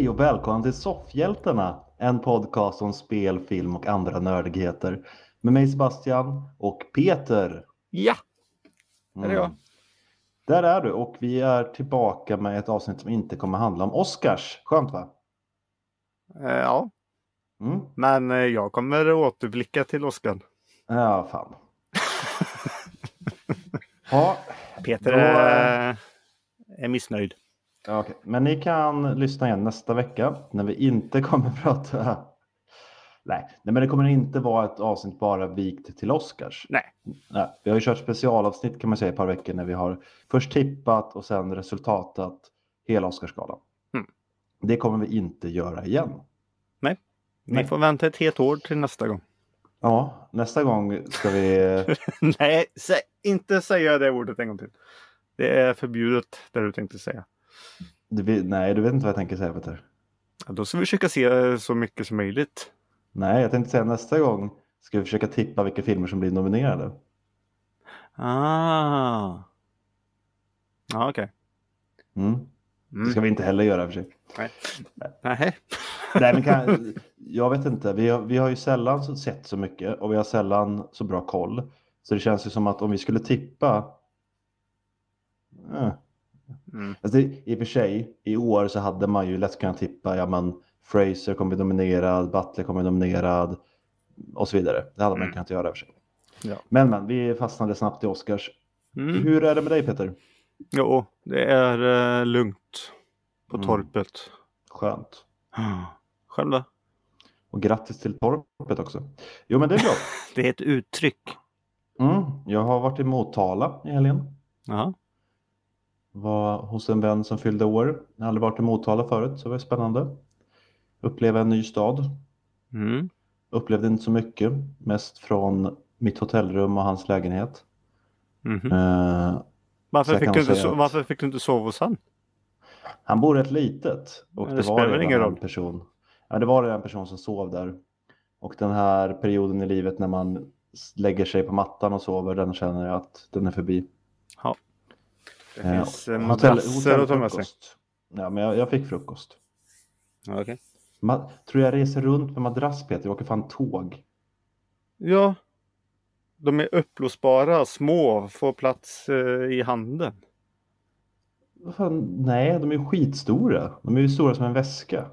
Hej och välkommen till Soffhjältarna, en podcast om spel, film och andra nördigheter. Med mig Sebastian och Peter. Ja, där är jag. Mm. Där är du och vi är tillbaka med ett avsnitt som inte kommer handla om Oscars. Skönt va? Eh, ja, Mm. men eh, jag kommer återblicka till Oskar. Ja, fan. ja, Peter Då- är, är missnöjd. Ja, okej. Men ni kan lyssna igen nästa vecka när vi inte kommer prata... Nej, nej, men det kommer inte vara ett avsnitt bara vikt till Oscars. Nej. Nej, vi har ju kört specialavsnitt kan man säga ett par veckor när vi har först tippat och sen resultatat hela Oscarsgalan. Mm. Det kommer vi inte göra igen. Ni Nej. får vänta ett helt år till nästa gång. Ja, nästa gång ska vi... Nej, sä, inte säga det ordet en gång till. Det är förbjudet, det du tänkte säga. Du, nej, du vet inte vad jag tänker säga Peter. Ja, då ska vi försöka se så mycket som möjligt. Nej, jag tänkte säga nästa gång ska vi försöka tippa vilka filmer som blir nominerade. Ah. Ja, okej. Mm. Det Mm. ska vi inte heller göra för sig. Nej. Nej, men kan, jag vet inte. Vi har, vi har ju sällan sett så mycket och vi har sällan så bra koll. Så det känns ju som att om vi skulle tippa... Eh. Mm. Alltså I och för sig, i år så hade man ju lätt kunnat tippa, ja men Fraser kommer bli nominerad, Butler kommer bli nominerad och så vidare. Det hade man Mm. kunnat göra i och för sig. Ja. Men men, vi fastnade snabbt i Oscars. Mm. Hur är det med dig Peter? Jo, det är eh, lugnt på Mm. torpet. Skönt. Själv då? Och grattis till torpet också. Jo men det är bra. Det är ett uttryck. Mm, jag har varit i Motala i helgen. Ja. Var hos en vän som fyllde år. Jag har aldrig varit i Motala förut så det var spännande. Uppleva en ny stad. Mm. Upplevde inte så mycket. Mest från mitt hotellrum och hans lägenhet. Mhm. Eh, Varför, fick du inte so- varför fick du inte sova hos han? han bor rätt litet. Och det, det var redan ingen en roll? person. Ja, det var en person som sov där. Och den här perioden i livet när man lägger sig på mattan och sover, den känner jag att den är förbi. Det finns eh, madrasser att ta med sig. Ja, men jag, jag fick frukost. Ja. Ma- tror jag reser runt med madrass Peter, jag åker fan tåg. ja, de är uppblåsbara, små, får plats eh, i handen. Vad fan, nej, de är skitstora. De är ju stora som en väska.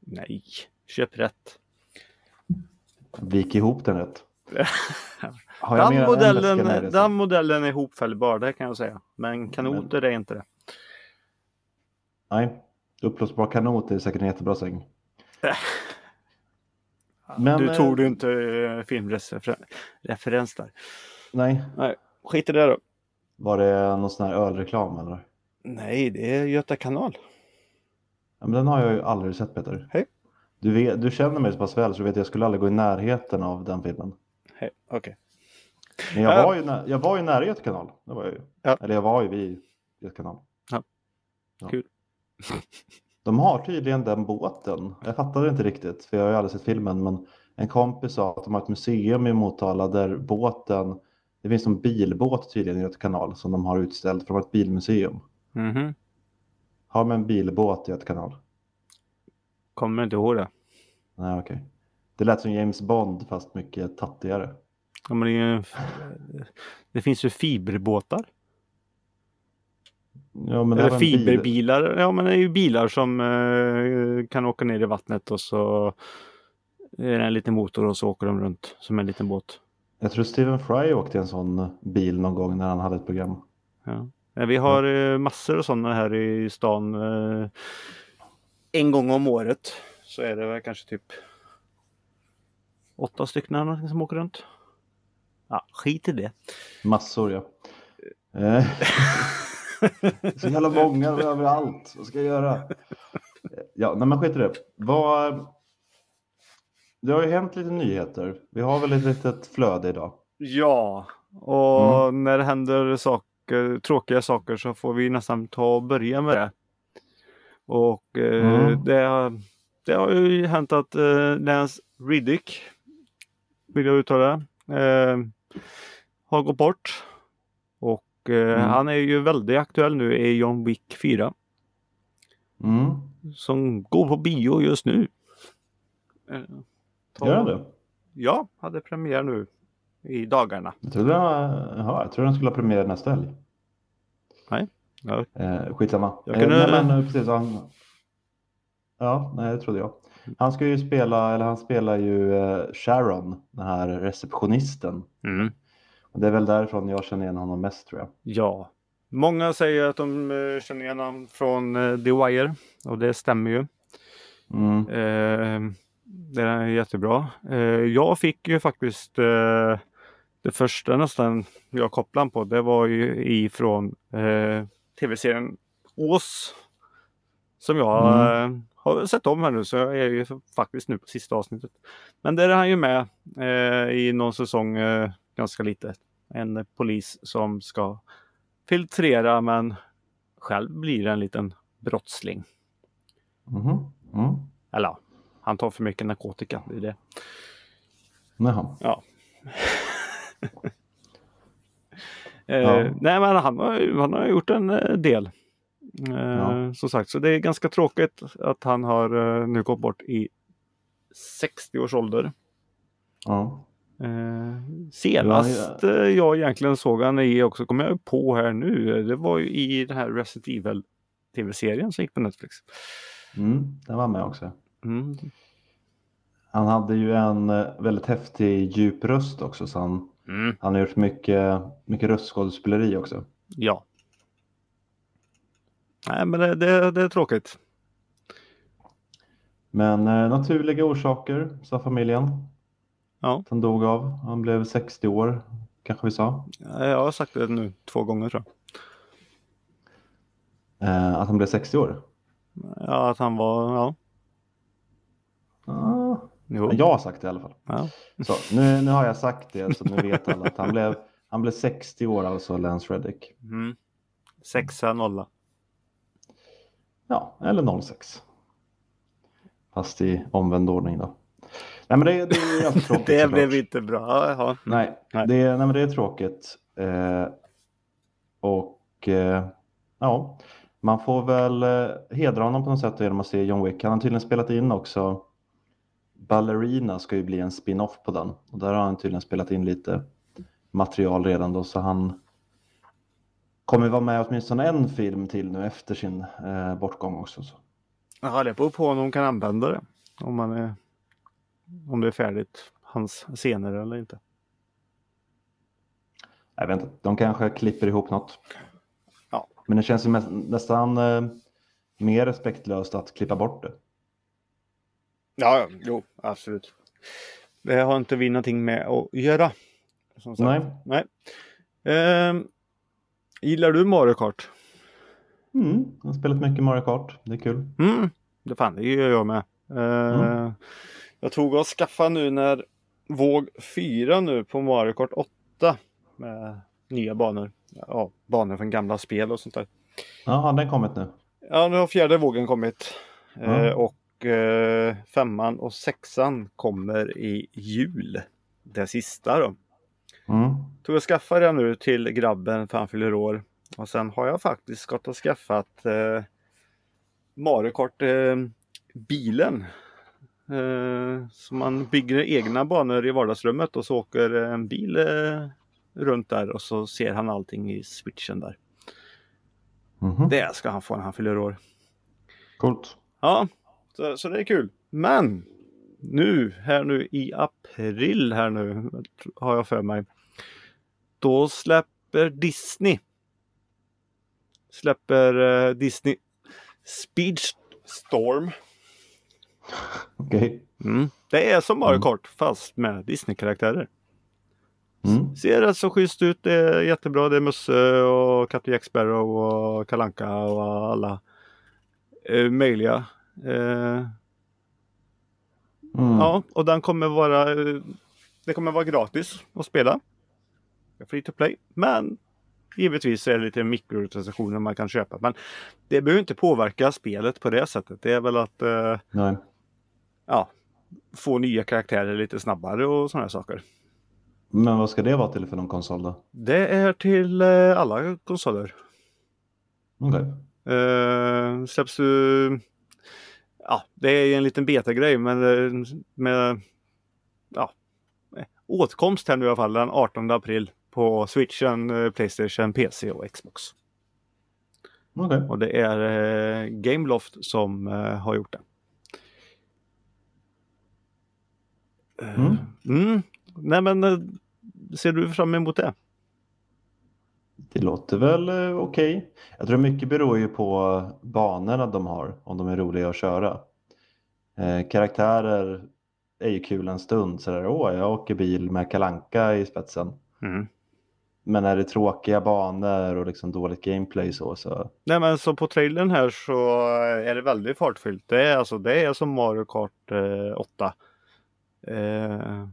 Nej, köp rätt. Vik ihop den rätt. Har Den jag modellen, den modellen är hopfällbar, det kan jag säga. Men kanoter är inte det. Nej, uppblåsbar kanot är säkert en jättebra säng. Men, du eh, tog du inte eh, filmreferens där. Nej, Nej, skit i det då. var det någon sån här ölreklam eller? Nej, det är Göta kanal. Ja, men den har jag ju aldrig sett Peter. Hej. Du, vet, du känner mig så pass väl så du vet att jag skulle aldrig gå i närheten av den filmen. Hej, Okej. Men jag Ja. var ju, nä- jag var ju nära Göta kanal. Det var jag ju. Ja. Eller jag var ju vid Göta kanal. Ja. Kul. De har tydligen den båten. Jag fattade inte riktigt för jag har ju aldrig sett filmen. Men en kompis sa att de har ett museum i Motala där båten. Det finns en bilbåt tydligen i Göta kanal som de har utställt från ett bilmuseum. Mhm. Har man en bilbåt i Göta kanal? Kommer inte ihåg det. Nej, okej. Det lät som James Bond fast mycket tattigare. Ja, men det, ju, det finns ju fiberbåtar. Ja, men Eller en bil- fiberbilar. Ja, men det är ju bilar som eh, kan åka ner i vattnet och så är det en liten motor och så åker de runt som en liten båt. Jag tror Stephen Fry åkte en sån bil någon gång när han hade ett program. Ja. Ja, Vi har eh, massor av sådana här i stan. eh, En gång om året så är det väl kanske typ åtta stycken som åker runt. Ja, skit i det. Massor ja. Eh, så jävla många överallt. Vad ska jag göra? Ja, nej men skit i det. Vad... Det har ju hänt lite nyheter. Vi har väl ett litet flöde idag. Ja, och när det händer saker, tråkiga saker så får vi nästan ta och börja med det. Och eh, Mm. det, har- det har ju hänt att eh, Lance Riddick, vill jag uttala, eh, har gått bort. Och eh, Mm. han är ju väldigt aktuell nu i John Wick 4. Mm. som går på bio just nu. Eh, ta- Gör det? Ja, hade premiär nu i dagarna. Jag trodde jaha, jag trodde den skulle ha premiär nästa helg. Ja, Eh, skitsamma. Jag Eh, kunde- nej, men, eh, precis, han... Ja, nej, det trodde jag. Han ska ju spela, eller han spelar ju eh, Sharon, den här receptionisten. mm. Och det är väl därifrån jag känner igen honom mest tror jag. ja. Många säger att de eh, känner igen honom från eh, The Wire och det stämmer ju. Mm. Eh, den är jättebra. Eh, jag fick ju faktiskt eh, det första nästan jag kopplade på. Det var ju ifrån eh, tv-serien Ås. Som jag eh, har sett om här nu så jag är ju faktiskt nu på sista avsnittet. Men där är han ju med eh, i någon säsong eh, ganska lite. En polis som ska filtrera men själv blir en liten brottsling. Mhm. Mm. Eller han tar för mycket narkotika. Det är det. Jaha. Ja. eh, Ja. Nej men han han har gjort en eh, del. Eh, Ja. Som sagt, så det är ganska tråkigt att han har eh, nu gått bort i 60 års ålder. Ja. Eh, senast Ja, eh, jag egentligen såg han i också, kommer jag på här nu, det var ju i den här Resident Evil tv-serien som gick på Netflix. Mm. Den var med också. Mm. Han hade ju en eh, väldigt häftig djup röst också så han, Mm. han har gjort mycket, mycket röstskådespeleri också. Ja. Nej men det, det, det är tråkigt. Men eh, naturliga orsaker sa familjen. Ja. Han dog av. Han blev 60 år kanske vi sa. Ja, Jag har sagt det nu två gånger tror jag. Eh, att han blev 60 år. Ja, att han var, ja. Ah, jag har sagt det i alla fall. Ja. Så, nu, nu har jag sagt det så nu vet alla att han blev, han blev 60 år alltså Lance Reddick. Mm. Sexa, nolla. Ja, eller 06. Fast i omvänd ordning då. Nej men det, det är alltid tråkigt Det såklart. blev inte bra. Ja, Jaha. Nej, Nej. Det, nej men det är tråkigt. Eh, och eh, ja, man får väl eh, hedra honom på något sätt genom att se John Wick. Han har tydligen spelat in också. Ballerina ska ju bli en spin-off på den. Och där har han tydligen spelat in lite material redan då. Så han kommer vara med åtminstone en film till nu efter sin eh, bortgång också. Så. Ja, det beror på om de kan använda det. Om, man är, om det är färdigt, hans scener eller inte. Jag vet inte, de kanske klipper ihop något. Ja. Men det känns ju mest, nästan eh, mer respektlöst att klippa bort det. Ja, ja, jo, absolut. Det har inte vi någonting med att göra. Som sagt. Nej. Nej. Ehm, gillar du Mario Kart? Mm, jag har spelat mycket Mario Kart. Det är kul. Mm, det fan, det gör jag med. Eh, Mm. Jag tog och skaffade nu när våg 4 nu på Mario Kart 8 med nya banor. Ja, banor från gamla spel och sånt där. Ja, har den kommit nu? Ja, nu har fjärde vågen kommit. Ja. Eh, och eh, femman och sexan kommer i jul. Det sista då. Mm. Tog och skaffade den nu till grabben för han fyller år. Och sen har jag faktiskt gått och skaffat eh, Mario Kart eh, bilen. Eh, så man bygger egna banor i vardagsrummet och så åker en bil eh, runt där och så ser han allting i switchen där. Mhm. Det ska han få när han fyller år. Coolt. Ja, så, så det är kul. Men nu, här nu i april här nu har jag för mig. Då släpper Disney. Släpper eh, Disney Speedstorm. Okej. Mm. Det är som Mario Mm. Kart fast med Disney-karaktärer. Mm. Ser rätt så schysst ut. Det är jättebra. Det är Musse och Kapten Jack Sparrow och Kalanka och alla eh, möjliga. Eh, Mm. Ja, och den kommer vara eh, Det kommer vara gratis att spela. Free to play. Men givetvis är det lite mikrotransaktioner man kan köpa. Men det behöver inte påverka spelet på det sättet. Det är väl att eh, ja, få nya karaktärer lite snabbare och sådana saker. Men vad ska det vara till för någon konsol då? Det är till eh, alla konsoler. Okej. Eh, släpps du ja, det är en liten betagrej men eh, med ja, åtkomst här nu i alla fall den 18 april på switchen, eh, Playstation, PC och Xbox. Okay. Och det är eh, Gameloft som eh, har gjort det. Mm. Mm. Nej men ser du fram emot det? Det låter väl eh, okej. Jag tror mycket beror ju på banorna de har, om de är roliga att köra. Eh, karaktärer är ju kul en stund, sådär åh jag åker bil med Kalanka i spetsen. Mm. Men är det tråkiga banor och liksom dåligt gameplay så, så Nej men så på trailern här så är det väldigt fartfyllt. Det är alltså det är som Mario Kart eh, 8. Eh,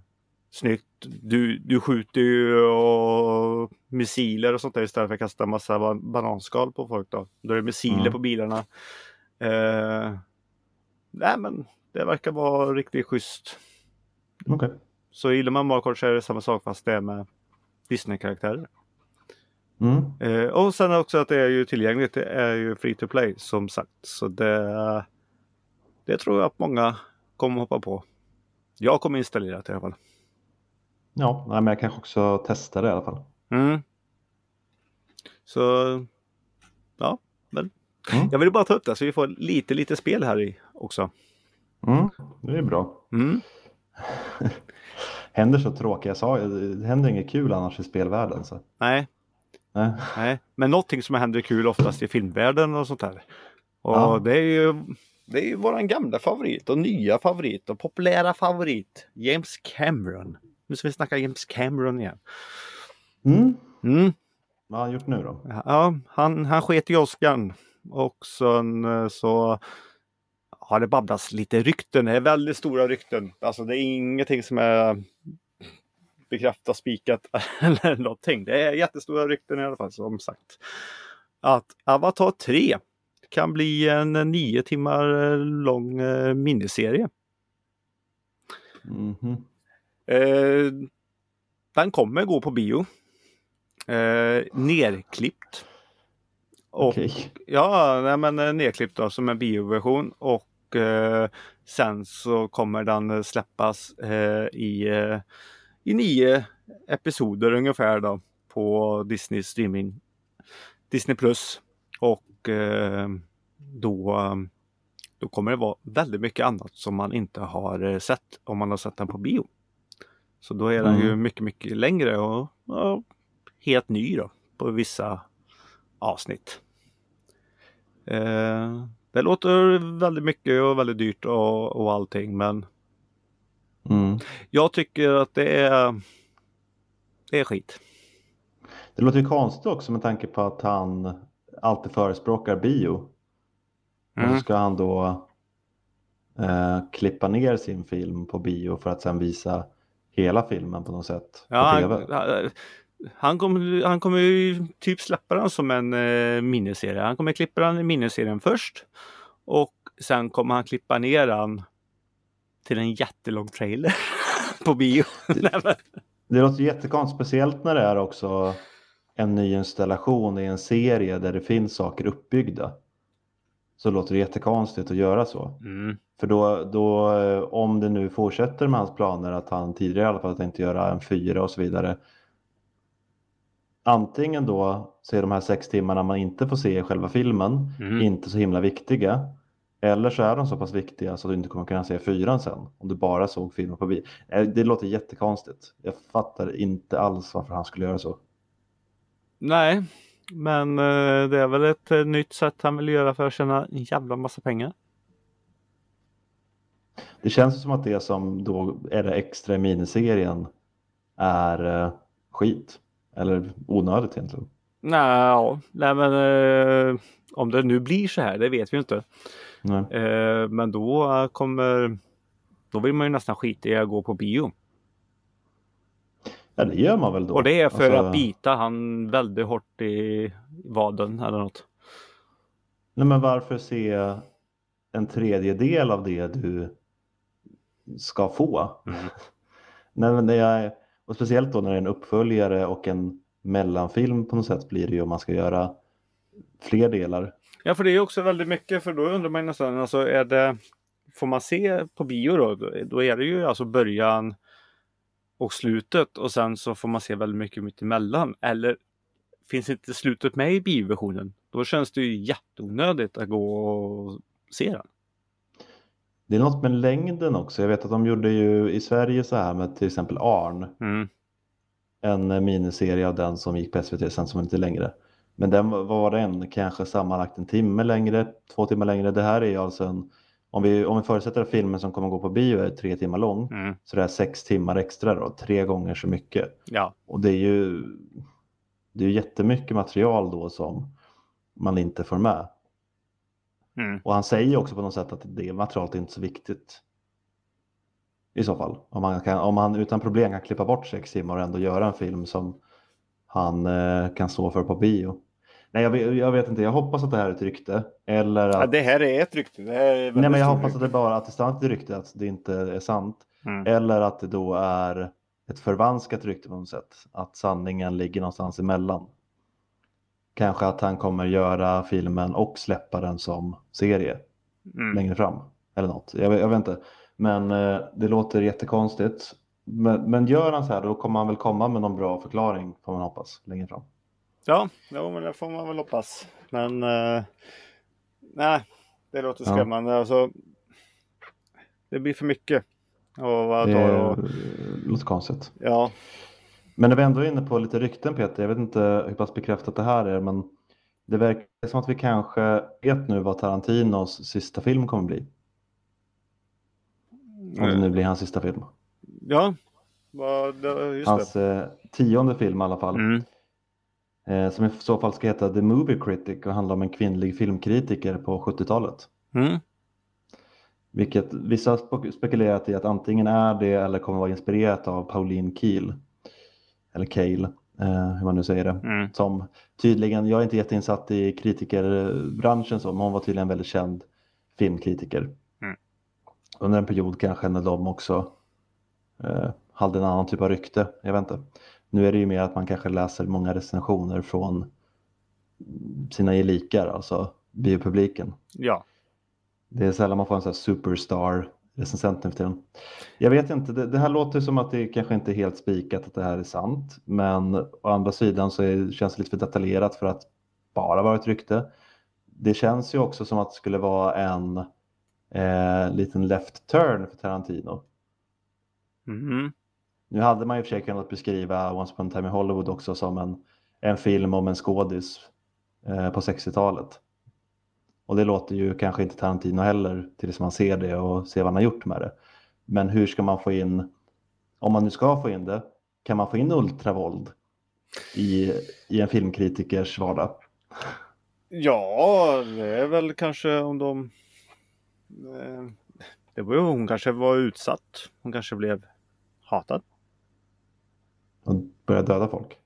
snyggt. Du, du skjuter ju och missiler och sånt där istället för att kasta massa ban- bananskal på folk då. Då är det missiler Mm. på bilarna. Eh, nej men det verkar vara riktigt schysst. okej. Så gillar man Mario Kart så är det samma sak fast det är med Disney-karaktärer. Mm. Eh, och sen också att det är ju tillgängligt. Det är ju free to play som sagt. Så det, det tror jag att många kommer hoppa på. Jag kommer installera det i alla fall. Ja, nej, men jag kanske också testar det i alla fall. Mm. Så ja, men Mm. jag vill bara ta upp det så vi får lite, lite spel här i också. Mm. Det är bra. Mm. Händer så tråkiga saker, det händer inget kul annars i spelvärlden. Så. Nej, Nej. nej, men någonting som händer kul oftast i filmvärlden och sånt där. Och Ja. det är ju det är ju våran gamla favorit och nya favorit och populära favorit. James Cameron. Nu ska vi snacka James Cameron igen. Mm. Mm. Vad har han gjort nu då? Ja, han, han sket i Oscarn. Och sen eh, så har det babblats lite rykten. Det är väldigt stora rykten. Alltså det är ingenting som är bekräftat, spikat eller någonting. Det är jättestora rykten i alla fall som sagt. Att Avatar 3 kan bli en nio timmar lång eh, miniserie. Mhm. Eh, den kommer gå på bio. Eh, nerklippt. Och, Okej. Ja, nej, men eh, nedklippt då, som en bioversion. Och eh, sen så kommer den eh, släppas eh, i, i nio episoder ungefär då på Disney streaming. Disney Plus. Och då, då kommer det vara väldigt mycket annat som man inte har sett om man har sett den på bio. Så då är den Mm. ju mycket, mycket längre och ja, helt ny då på vissa avsnitt. Eh, det låter väldigt mycket och väldigt dyrt och, och allting men Mm. jag tycker att det är det är skit. Det låter ju konstigt också med tanke på att han alltid förespråkar bio. Och Mm. så ska han då eh, klippa ner sin film på bio för att sen visa hela filmen på något sätt på Ja, tv. han, han, kommer, han kommer ju typ släppa den som en eh, miniserie. Han kommer klippa den i miniserien först och sen kommer han klippa ner den till en jättelång trailer på bio. Det låter jättekonstigt, speciellt när det är också en ny installation i en serie där det finns saker uppbyggda. Så låter det jättekonstigt att göra så. mm. För då, då eh, om det nu fortsätter med hans planer att han tidigare i alla fall tänkte göra en fyra och så vidare. Antingen då så är de här sex timmarna man inte får se i själva filmen Mm. inte så himla viktiga. Eller så är de så pass viktiga så att du inte kommer kunna se fyran sen. Om du bara såg filmen på bio. Eh, Det låter jättekonstigt. Jag fattar inte alls varför han skulle göra så. Nej, men eh, det är väl ett eh, nytt sätt han vill göra för att tjäna en jävla massa pengar. Det känns som att det som då är det extra i miniserien är eh, skit. Eller onödigt egentligen. Nej, ja, nej men eh, om det nu blir så här, det vet vi inte. Eh, men då kommer då vill man ju nästan skita i att gå på bio. Ja, det gör man väl då. Och det är för Alltså, att bita han väldigt hårt i vaden eller något. Nej, men varför se en tredjedel av det du ska få? Mm. Nej, men det är, och speciellt då när det är en uppföljare och en mellanfilm på något sätt blir det ju om man ska göra fler delar. Ja, för det är ju också väldigt mycket för då undrar man nästan, alltså är det får man se på bio då, då är det ju alltså början och slutet och sen så får man se väldigt mycket mitt emellan. Eller finns inte slutet med i bioversionen, då känns det ju jätteonödigt att gå och se den. Det är något med längden också. Jag vet att de gjorde ju i Sverige så här med till exempel Arn. Mm. En miniserie av den som gick på SVT sen som inte längre. Men den var den kanske sammanlagt en timme längre, två timmar längre. Det här är alltså en, om vi, om vi förutsätter att filmen som kommer gå på bio är tre timmar lång, Mm. så det är sex timmar extra då, tre gånger så mycket. Ja, Och det är ju det är jättemycket material då som man inte får med. mm. Och han säger också på något sätt att det materialet är inte så viktigt. I så fall. Om han, kan, om han utan problem kan klippa bort sex timmar och ändå göra en film som han eh, kan stå för på bio. Nej, jag vet, jag vet inte. Jag hoppas att det här är ett rykte. Eller att... ja det här är ett rykte. Är Nej, men jag hoppas att det bara att det stannar ett rykte, att det inte är sant. Mm. Eller att det då är ett förvanskat rykte på något sätt. Att sanningen ligger någonstans emellan. Kanske att han kommer göra filmen och släppa den som serie Mm. längre fram. Eller något. Jag, vet- jag vet inte. Men eh, det låter jättekonstigt. Men, men gör han så här då kommer han väl komma med någon bra förklaring får man hoppas längre fram. Ja, jo, men det får man väl hoppas. Men eh, nej, det låter Ja. skrämmande. Alltså, det blir för mycket. Och vad Det tar och, låter konstigt. ja, Men när vi ändå är inne på lite rykten Peter, jag vet inte hur pass bekräftat det här är men det verkar som att vi kanske vet nu vad Tarantinos sista film kommer bli. Om det nu blir hans sista film. ja, vad, det- just Hans eh, tionde film i alla fall. Mm. Eh, som i så fall ska heta The Movie Critic och handla om en kvinnlig filmkritiker på 70-talet. Mm. Vilket vissa spekulerat i att antingen är det eller kommer vara inspirerat av Pauline Kiel. Eller Cale, eh, hur man nu säger det. Mm. Som tydligen, jag är inte jätteinsatt i kritikerbranschen så, men hon var tydligen en väldigt känd filmkritiker. Mm. Under en period kanske när de också eh, hade en annan typ av rykte, jag vet inte. Nu är det ju mer att man kanske läser många recensioner från sina gelikar, alltså biopubliken. Ja, Det är sällan man får en sån här superstar recensent nu för tiden. Jag vet inte, det, det här låter som att det kanske inte är helt spikat att det här är sant. Men å andra sidan så är, känns det lite för detaljerat för att bara vara ett rykte. Det känns ju också som att det skulle vara en eh, liten left turn för Tarantino. mm. Nu hade man i och för sig kunnat beskriva Once upon a time in Hollywood också som en, en film om en skådis eh, på 60-talet. Och det låter ju kanske inte Tarantino heller tills man ser det och ser vad han har gjort med det. Men hur ska man få in, om man nu ska få in det, kan man få in ultravåld i, i en filmkritikers vardag? ja, det är väl kanske om de... Eh, det var ju hon kanske var utsatt. Hon kanske blev hatad. Och börja döda folk?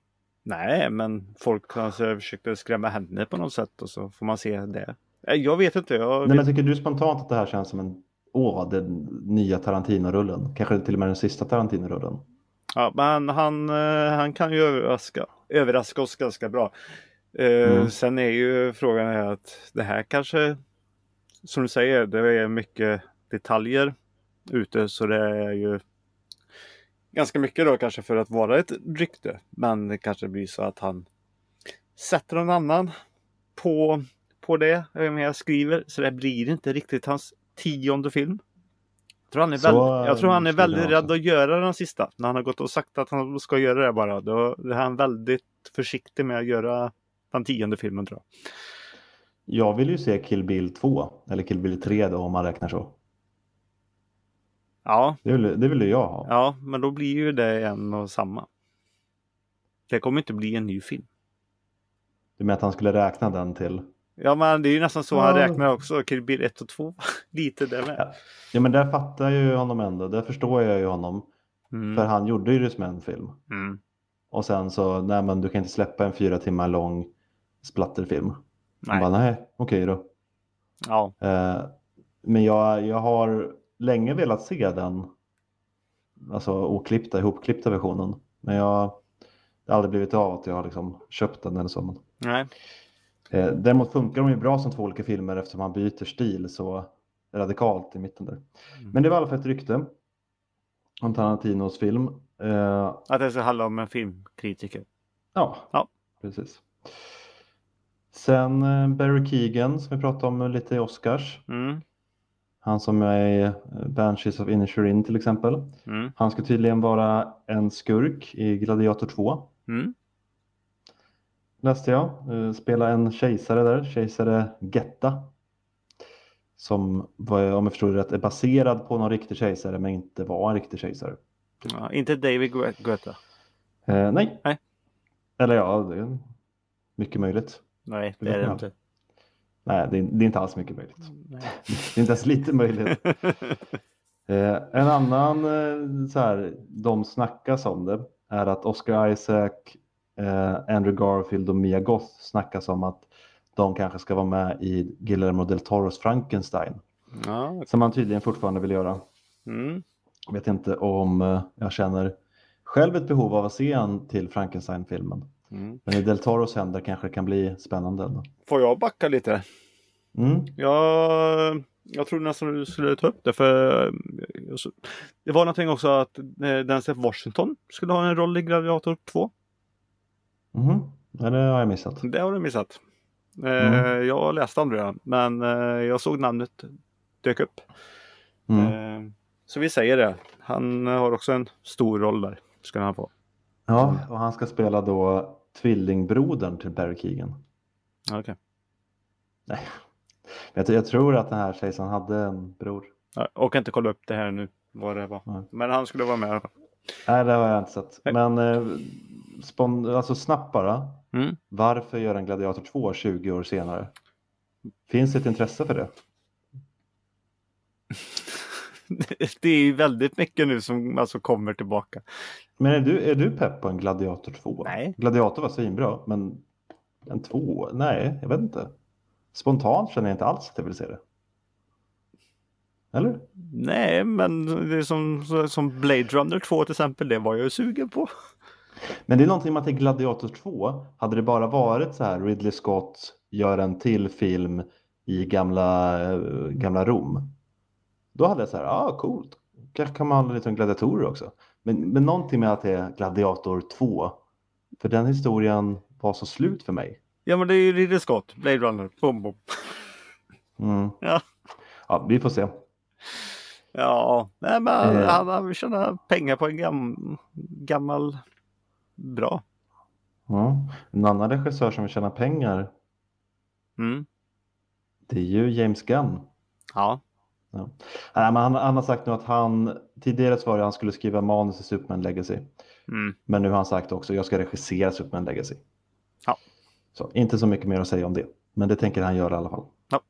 Nej, men folk kanske försökte skrämma henne på något sätt och så får man se det. Eh, Jag vet inte. Jag Nej, vet... men tycker du spontant att det här känns som en, åh, den nya Tarantino-rullen? Kanske till och med den sista Tarantino-rullen? Ja, men han, eh, han kan ju överraska, överraska oss ganska bra. Eh, Mm. Sen är ju frågan är att det här kanske, som du säger, det är mycket detaljer ute så det är ju ganska mycket då kanske för att vara ett rykte. Men det kanske blir så att han sätter någon annan på, på det vem jag skriver. Så det blir inte riktigt hans tionde film. Jag tror han är, Så, väldigt, jag tror han är väldigt rädd att göra den sista. När han har gått och sagt att han ska göra det bara. Då är han väldigt försiktig med att göra den tionde filmen tror jag. Jag vill ju se Kill Bill 2, eller Kill Bill 3 då om man räknar så. Ja, Det vill, det vill jag ha. ja, men då blir ju det en och samma. Det kommer inte bli en ny film. Du menar att han skulle räkna den till? Ja, men det är ju nästan så han Ja. räknar också. Kill Bill 1 och 2. Lite där med. Ja. Ja men där fattar jag ju honom ändå, där förstår jag ju honom. För Mm. han gjorde ju det som en film. Mm. Och sen så, nej men du kan inte släppa en fyra timmar lång splatterfilm. Han Nej. bara, nej, okej då. Ja. Eh, men jag, jag har länge velat se den, alltså oklippta, ihopklippta versionen. Men jag det har aldrig blivit av att jag har liksom köpt den eller så. Nej. eh, däremot funkar de ju bra som två olika filmer eftersom han byter stil så radikalt i mitten där. Mm. Men det var i alla fall ett rykte om Tarantinos film. Eh, Att det ska handla om en filmkritiker. ja, Ja. precis. Sen eh, Barry Keegan som vi pratade om lite i Oscars. Mm. Han som är i Banshees of Inisherin till exempel. Mm. Han ska tydligen vara en skurk i Gladiator 2. Mm. Läste jag. Eh, Spela en kejsare där, kejsare Getta. Som, om jag förstår det rätt, är baserad på någon riktig kejsare men inte var en riktig kejsare. Ja, inte David Gue- Guetta. Eh, nej. Nej. Eller ja, det är mycket möjligt. Nej, Det är det inte. Nej, det är, det är inte alls mycket möjligt. Nej. Det är inte ens lite möjligt. Eh, en annan, eh, så här, de snackas om det, är att Oscar Isaac, eh, Andrew Garfield och Mia Goth snackas om att de kanske ska vara med i Guillermo del Toros Frankenstein. Ja. Som man tydligen fortfarande vill göra. Mm. Jag vet inte om eh, jag känner själv ett behov av att se en till Frankenstein-filmen. Mm. Men i del Toros händer kanske kan bli spännande. ändå. Får jag backa lite? Mm. Jag, jag trodde nästan du skulle ta upp det för det var någonting också att eh, Denzel Washington skulle ha en roll i Gladiator 2. Mhm. Ja, det har jag missat. Det har du missat. Eh, Mm. Jag läste om det men eh, jag såg namnet dök upp. Mm. Så vi säger det. Han har också en stor roll där. Ska han få. Ja, och han ska spela då tvillingbrodern till Barry Keegan. Okej. Nej, jag, jag tror att den här kejsaren hade en bror. Ja, Och inte kolla upp det här nu. Vad det var. Nej. Men han skulle vara med i alla fall. Nej, det har jag inte sett. Nej. Men eh, spon- alltså snabbt bara. Mm. Varför göra en Gladiator 2 20 år senare? Finns det ett intresse för det? det är väldigt mycket nu som alltså kommer tillbaka. Men är du, är du pepp på en Gladiator 2? Nej. Gladiator var svinbra, men en 2? Nej, jag vet inte. Spontant känner jag inte alls att jag vill se det. Eller? Nej, men det är som, som Blade Runner 2 till exempel. Det var jag ju sugen på. Men det är någonting med att i Gladiator 2 hade det bara varit så här Ridley Scott gör en till film i gamla, eh, gamla Rom. Då hade jag så här, ja ah, coolt. Kanske kan man ha lite om gladiatorer också. Men, men någonting med att det är Gladiator 2. För den historien var så slut för mig. Ja, men det är ju Ridley Scott. Blade Runner. Bom, bom. Mm. Ja. Ja, vi får se. Ja, nej, men han, Eh. han har tjänat pengar på en gam, gammal bra. Ja. En annan regissör som vill tjäna pengar, Mm. det är ju James Gunn. Ja. Ja. Nej, men han, han har sagt nu att han, tidigare så var det att han skulle skriva manus i Superman Legacy. Mm. Men nu har han sagt också, jag ska regissera Superman Legacy. Ja. Så inte så mycket mer att säga om det. Men det tänker han göra i alla fall. Ja.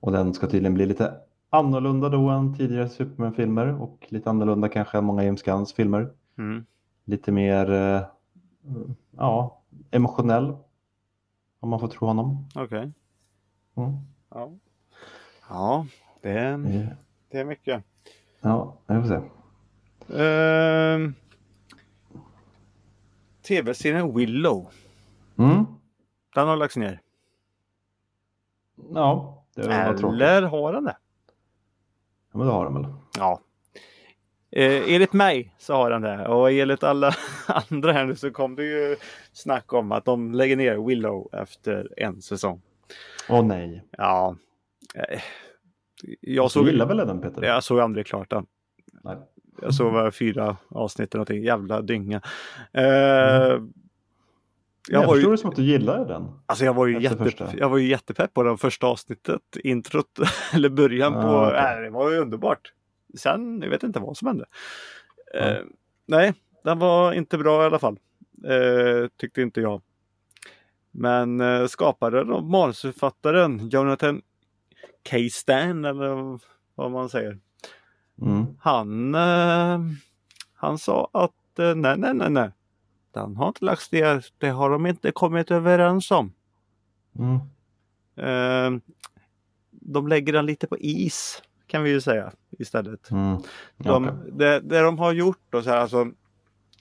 Och den ska tydligen bli lite annorlunda då än tidigare Superman-filmer och lite annorlunda kanske än många James Gunns filmer. Mm. Lite mer eh, ja, emotionell. Om man får tro honom. Okej. Mm. Ja. Ja, det är, Eh, det är mycket. Ja, jag får se. Ehm. Tv-serien Willow. Mm. Den har lagts ner. Ja, det var tråkigt. Eller har den det? Ja, men det har de väl. Ja. Eh, enligt mig så har den det och enligt alla andra här nu så kom det ju snack om att de lägger ner Willow efter en säsong. Åh nej. Ja. Jag Du såg, gillar väl den Peter? jag såg aldrig klart den. Nej. Jag såg bara fyra avsnitt eller någonting. Jävla dynga. Eh, jag, Jag, var förstår ju, det som att du gillade den. alltså jag, var ju jätte, första. jag var ju jättepepp på det första avsnittet. Introt, eller början på. Ah, okej. äh, det var ju underbart. Sen, jag vet inte vad som hände. Eh, nej, den var inte bra i alla fall. Eh, tyckte inte jag. Men eh, skaparen och manusförfattaren Jonathan K. Stan eller vad man säger. Mm. Han, eh, han sa att eh, nej, nej, nej, nej. Den har inte lagts ner. Det har de inte kommit överens om. Mm. Eh, de lägger den lite på is kan vi ju säga istället. Mm. De, Okej. det, det de har gjort då, så här, alltså,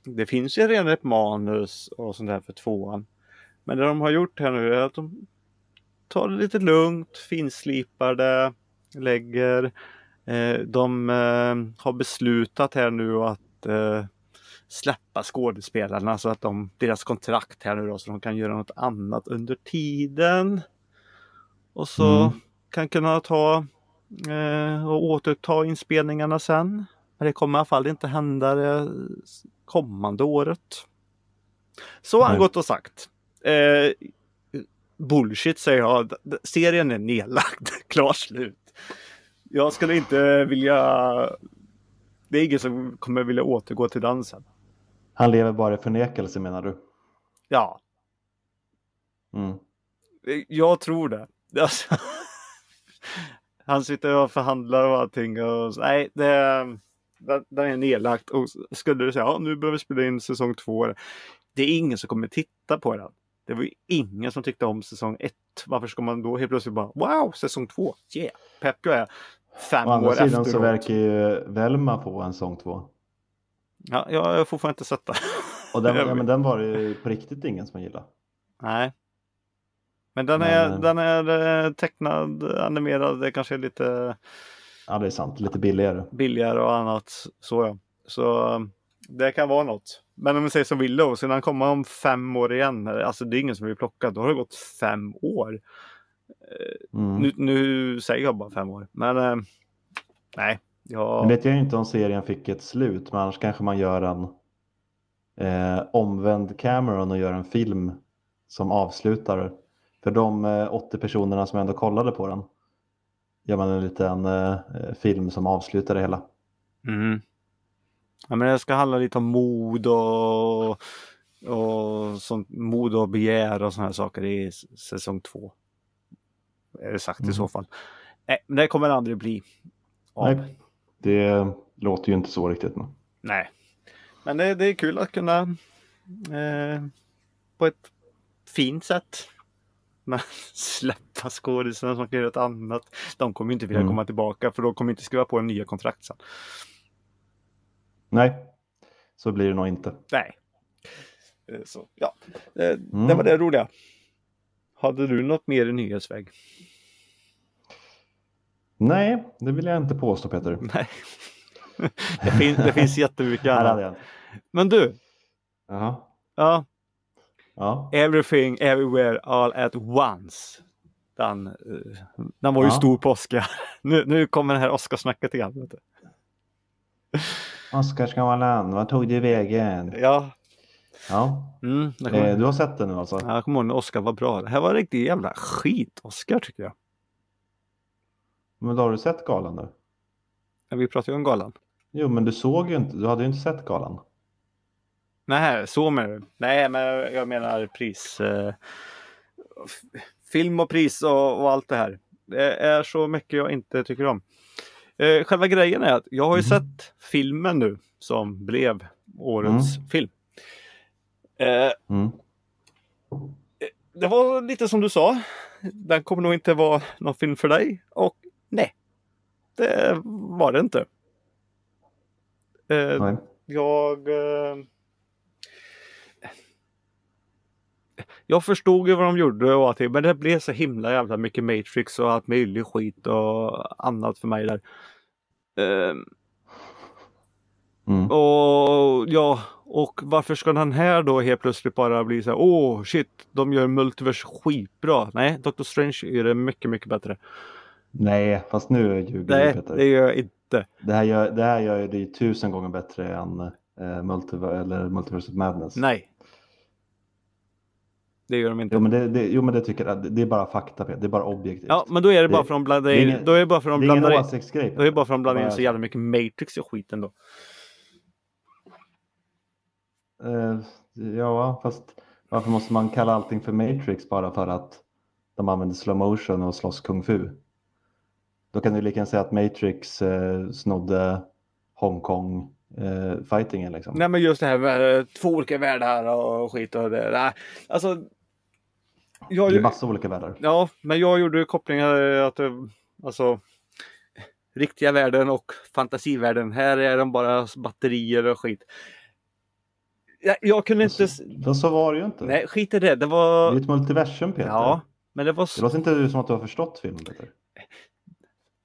det finns ju redan ett manus och sånt där för tvåan. Men det de har gjort här nu är att de tar det lite lugnt, finslipar det. lägger. Eh, de eh, har beslutat här nu att eh, släppa skådespelarna så att de, deras kontrakt här nu då så de kan göra något annat under tiden. Och så Mm. kan kunna ta eh, och återuppta inspelningarna sen. Men det kommer i alla fall inte hända det kommande året. Så har han Nej. gått och sagt. Eh, bullshit säger jag. Serien är nedlagd. Klart slut. Jag skulle inte vilja... Det är ingen som kommer vilja återgå till dansen. Han lever bara i förnekelse menar du? Ja, Mm. jag tror det. Alltså, han sitter och förhandlar och allting. Och, nej, det, den, är nedlagt. Och skulle du säga ja, nu behöver vi spela in säsong två. Det är ingen som kommer titta på den. Det var ju ingen som tyckte om säsong ett. Varför ska man då helt plötsligt bara wow, säsong två, yeah, pepp jag är. Fem Å andra år sidan efteråt. så verkar ju Velma få en sång två. Ja, jag har fortfarande inte sett det. Och den, ja, men den var det ju på riktigt ingen som gillade. Nej. Men den Men, är, eh, den är eh, tecknad, animerad, det kanske är lite Ja det är sant, lite billigare. billigare och annat. Så ja. Så um, det kan vara något. Men om vi säger som Willow, så när han kommer om fem år igen, alltså det är ingen som vill plocka, då har det gått fem år. Mm. Nu, nu säger jag bara fem år, men eh, nej. Ja, Nu vet jag inte om serien fick ett slut, men annars kanske man gör en eh, omvänd Cameron och gör en film som avslutar. För de eh, 80 personerna som ändå kollade på den gör man en liten eh, film som avslutar det hela. Mhm. Ja men det ska handla lite om mod och, och sånt, mod och begär och sådana här saker i säsong två. Är det sagt i Mm. så fall. Nej, men det kommer det aldrig bli. Nej, det låter ju inte så riktigt. Men. Nej. Men det, det är kul att kunna eh, på ett fint sätt men släppa skådisarna som kan göra ett annat. De kommer inte vilja Mm. komma tillbaka för de kommer inte skriva på en nya kontrakt sen. Nej, så blir det nog inte. Nej. Eh, Så ja, Eh, det Mm. var det roliga. Hade du något mer i nyhetsväg? Nej, det vill jag inte påstå Peter. Nej. det, finns, det finns jättemycket annat. Men du, Jaha. ja, Ja. Everything Everywhere All At Once. Den, eh, den var ju Ja. stor på Oscar. Nu, nu kommer det här Oscarsnacket igen. Vet du. Oscarsgalan, vad tog du vägen? Ja, Ja, mm, eh, du har sett den nu alltså? ja, jag kommer ihåg när Oscar var bra. Det här var riktigt jävla skit-Oscar tycker jag. Men då har du sett galan nu? Ja, Vi pratar ju om galan. Jo, men du såg ju inte, du hade ju inte sett galan. Nej, så menar du? Nej, men jag menar pris. Eh, film och pris och, och allt det här. Det är så mycket jag inte tycker om. Eh, själva grejen är att jag har ju Mhm. sett filmen nu som blev årets film. Eh, Mm. det var lite som du sa. Den kommer nog inte vara någon film för dig. Och nej, det var det inte. Eh, Nej. jag... Eh, jag förstod ju vad de gjorde och allting, men det blev så himla jävla mycket Matrix och allt möjligt skit och annat för mig där. Eh, Mm. och ja, och varför ska den här då helt plötsligt bara bli så här, åh shit, de gör multivers skitbra. Nej, Doctor Strange gör det mycket, mycket bättre. Nej, fast nu ljuger du Nej, Peter. det gör jag inte. Det här gör, det här gör ju det tusen gånger bättre än eh, Multiver eller Multiverse Madness. Nej. Det gör de inte. Jo men det, det, jo, men det tycker jag, det, är bara fakta. Det är bara objektivt. Ja, men då är det bara för att de blandar in, ingen- då är det bara för att de blandar in, då är det bara för att de blandar in så jävla mycket Matrix i skiten då. Eh, ja, fast varför måste man kalla allting för Matrix bara för att de använder slow motion och slåss kung fu? Då kan du lika gärna säga att Matrix eh, snodde Hongkong eh, fightingen liksom. Nej men just det här med eh, två olika världar och skit och det. Nej, alltså. Jag, Det är massa olika världar. ja, men jag gjorde kopplingar eh, att det, alltså riktiga världen och fantasivärlden. Här är de bara batterier och skit. Jag, jag kunde inte... s- Fast så var det ju inte. Nej, skit i det. Det Det var... är ett multiversum Peter. Ja, men det var... Det låter inte som att du har förstått filmen Peter.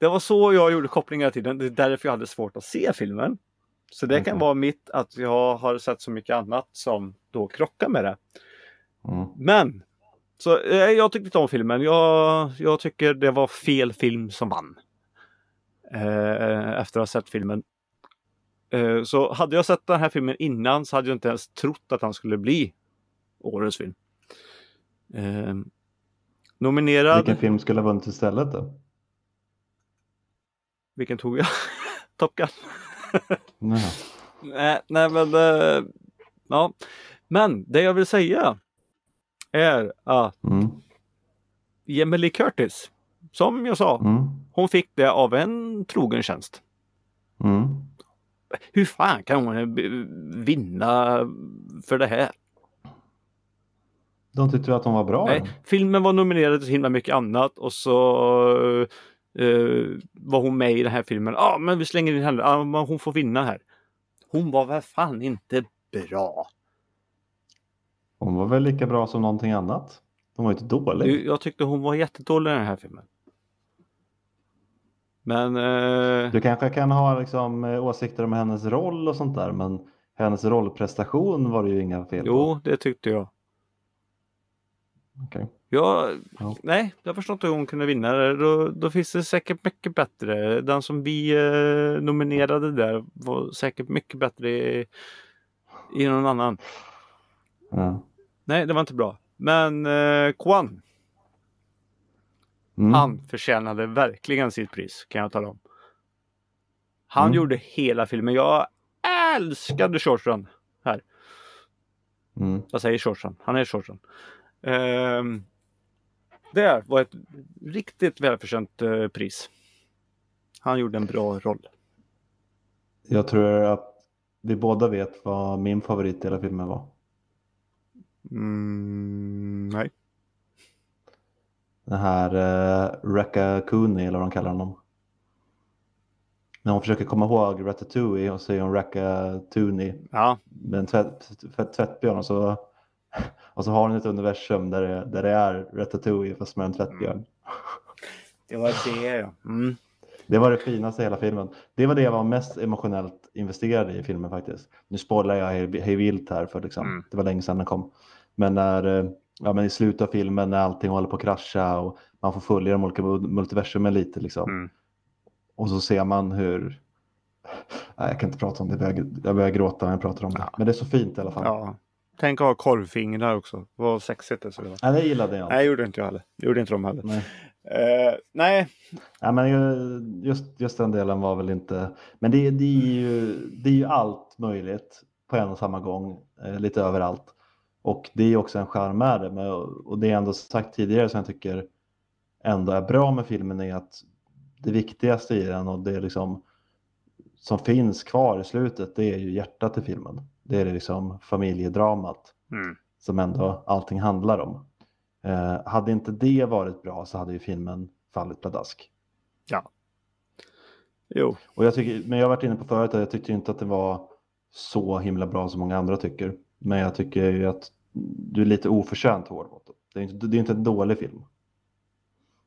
det var så jag gjorde kopplingen hela tiden. Det är därför jag hade svårt att se filmen. Så det kan Okej. vara mitt att jag har sett så mycket annat som då krockar med det. Mm. Men så eh, jag tyckte inte om filmen. Jag, jag tycker det var fel film som vann. Eh, efter att ha sett filmen. Eh, så hade jag sett den här filmen innan så hade jag inte ens trott att han skulle bli årets film. Eh, nominerad. Vilken film skulle ha vunnit istället då? Vilken tog jag? Top Gun. Nej. Nej, nej men eh, ja. Men det jag vill säga är att Mm. Lee Curtis, som jag sa, Mm. hon fick det av en trogen tjänst. Mm. Hur fan kan hon eh, vinna för det här? De tyckte att de var bra? Nej, filmen var nominerad till så himla mycket annat och så eh, var hon med i den här filmen. Ja, men vi slänger in henne. Men hon får vinna här. Hon var väl fan inte bra. Hon var väl lika bra som någonting annat? De var inte dålig. Jag tyckte hon var jättedålig i den här filmen. Men eh, Du kanske kan ha liksom, eh, åsikter om hennes roll och sånt där men hennes rollprestation var det ju inga fel på. jo, det tyckte jag. Okej. Jag, Ja. Nej, jag förstår inte hur hon kunde vinna. det. Då, då finns det säkert mycket bättre. Den som vi eh, nominerade där var säkert mycket bättre i, i någon annan. Ja. Nej, det var inte bra. Men eh, Kwan, Mm. han förtjänade verkligen sitt pris kan jag tala om. Han Mm. gjorde hela filmen. Jag älskade Shortran här. Mm. Jag säger Shortran. Han är Shortran. Ehm, det var ett riktigt välförtjänt eh, pris. Han gjorde en bra roll. Jag tror att vi båda vet vad min favorit i hela filmen var. Mm, nej. Den här uh, Rekka Cooney eller vad de kallar honom. När hon försöker komma ihåg Ratatouille och säger hon Tooney Ja, med en tvätt, tvätt, tvättbjörn och så, och så har hon ett universum där det, där det är Ratatouille fast med en tvättbjörn. det var det ja. Mm. Det var det finaste i hela filmen. Det var det jag var mest emotionellt investerad i i filmen faktiskt. Nu spoilar jag hej hej vilt här för liksom, Mm. det var länge sedan den kom. Men när, eh, ja, men i slutet av filmen när allting håller på att krascha och man får följa de olika mul- multiversumen lite liksom. Mm. Och så ser man hur, nej, jag kan inte prata om det, jag börjar, jag börjar gråta när jag pratar om det. Ja. Men det är så fint i alla fall. ja. Tänk att ha korvfingrar också. Vad sexigt det skulle vara. Nej, det gillade jag. Nej, gjorde inte jag heller. Gjorde inte de heller. Nej. Eh, nej, Ja, men ju- just, just den delen var väl inte, men det, det, är ju, det är ju allt möjligt på en och samma gång, eh, lite överallt. Och det är också en charm med det. Men, och det är ändå sagt tidigare som jag tycker ändå är bra med filmen är att det viktigaste i den och det liksom som finns kvar i slutet, det är ju hjärtat i filmen. Det är det liksom familjedramat Mm. som ändå allting handlar om. Eh, hade inte det varit bra så hade ju filmen fallit pladask. jo. Och jag tycker, men jag har varit inne på förut att jag tyckte inte att det var så himla bra som många andra tycker. Men jag tycker ju att du är lite oförtjänt hård mot det. Det är inte, det är inte en dålig film.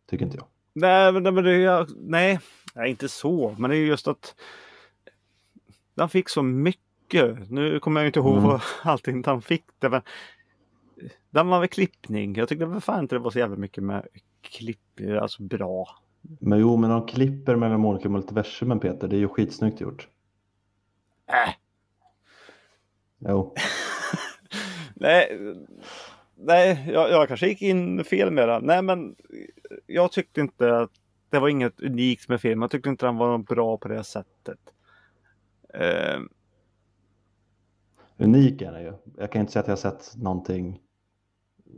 Tycker inte jag. Nej, men, men det, är- nej, nej, inte så. Men det är just att den fick så mycket. Nu kommer jag inte ihåg Mm. allting den fick. Det, men den var väl klippning. Jag tyckte väl fan inte det var så jävla mycket med klipp, alltså bra. Men jo, men de klipper mellan de olika multiversumen Peter. Det är ju skitsnyggt gjort. Äh. Jo. Nej, nej jag, jag kanske gick in fel med den. Nej, men jag tyckte inte att det var inget unikt med filmen. Jag tyckte inte den var bra på det sättet. Eh, Unik är den ju. Jag kan inte säga att jag har sett någonting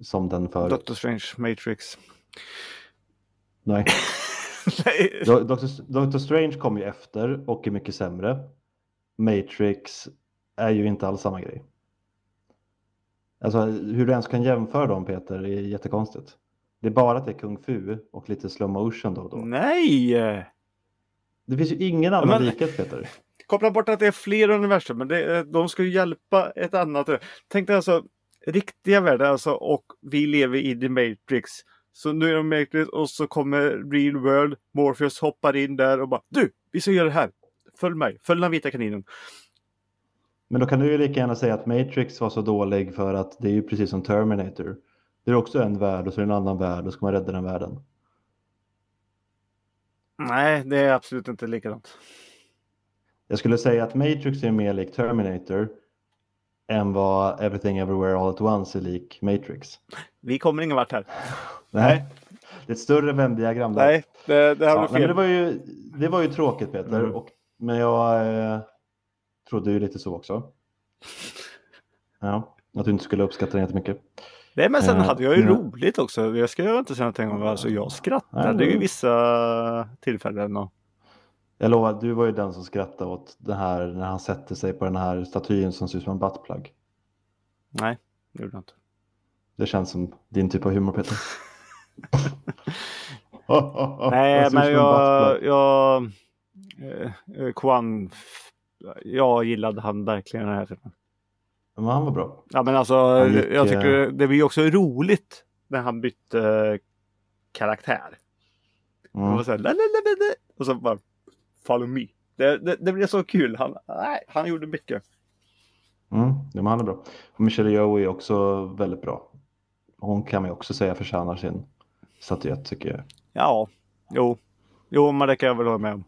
som den förut. Doctor Strange, Matrix. Nej. nej. Do- Doctor, Doctor Strange kom ju efter och är mycket sämre. Matrix är ju inte alls samma grej. Alltså hur du ens kan jämföra dem Peter är jättekonstigt. Det är bara att det är kung fu och lite slow motion då och då. Nej! Det finns ju ingen annan Men- likhet Peter. Koppla bort att det är fler universum, men det, de ska ju hjälpa ett annat. Tänk dig alltså riktiga världar alltså och vi lever i The Matrix. Så nu är de Matrix och så kommer Real World. Morpheus hoppar in där och bara Du! Vi ska göra det här! Följ mig! Följ den vita kaninen! Men då kan du ju lika gärna säga att Matrix var så dålig för att det är ju precis som Terminator. Det är också en värld och så är det en annan värld och så ska man rädda den världen. Nej, det är absolut inte likadant. Jag skulle säga att Matrix är mer lik Terminator än vad Everything Everywhere All At Once är lik Matrix. Vi kommer ingen vart här. Nej. Det är ett större vändiagram där. Nej, det, det har ja, nej, men fel. det, var ju, det var ju tråkigt Peter. Mm. Och, men jag eh, trodde ju lite så också. Ja, att du inte skulle uppskatta den jättemycket. Nej, men sen Eh, hade jag ju ja. roligt också. Jag ska ju inte säga någonting om det. Alltså, jag skrattade ju det- vissa tillfällen. Och... Jag lovar, du var ju den som skrattade åt det här när han sätter sig på den här statyn som ser ut som en buttplug. Nej, det gjorde jag inte. Det känns som din typ av humor Peter. Nej, men jag... jag eh, eh, Kwan, jag gillade han verkligen den här filmen. Men han var bra. Ja, men alltså, gick, jag tycker eh, det blir ju också roligt när han bytte karaktär. Det Mm. var så här, och så bara follow me. Det, det, det blev så kul. Han, nej, han gjorde mycket. Mm. Ja, men han är bra. Och Michelle Yeoh är också väldigt bra. Hon kan man ju också säga förtjänar sin statyett tycker jag. Ja, jo, jo, men det kan jag väl hålla med om.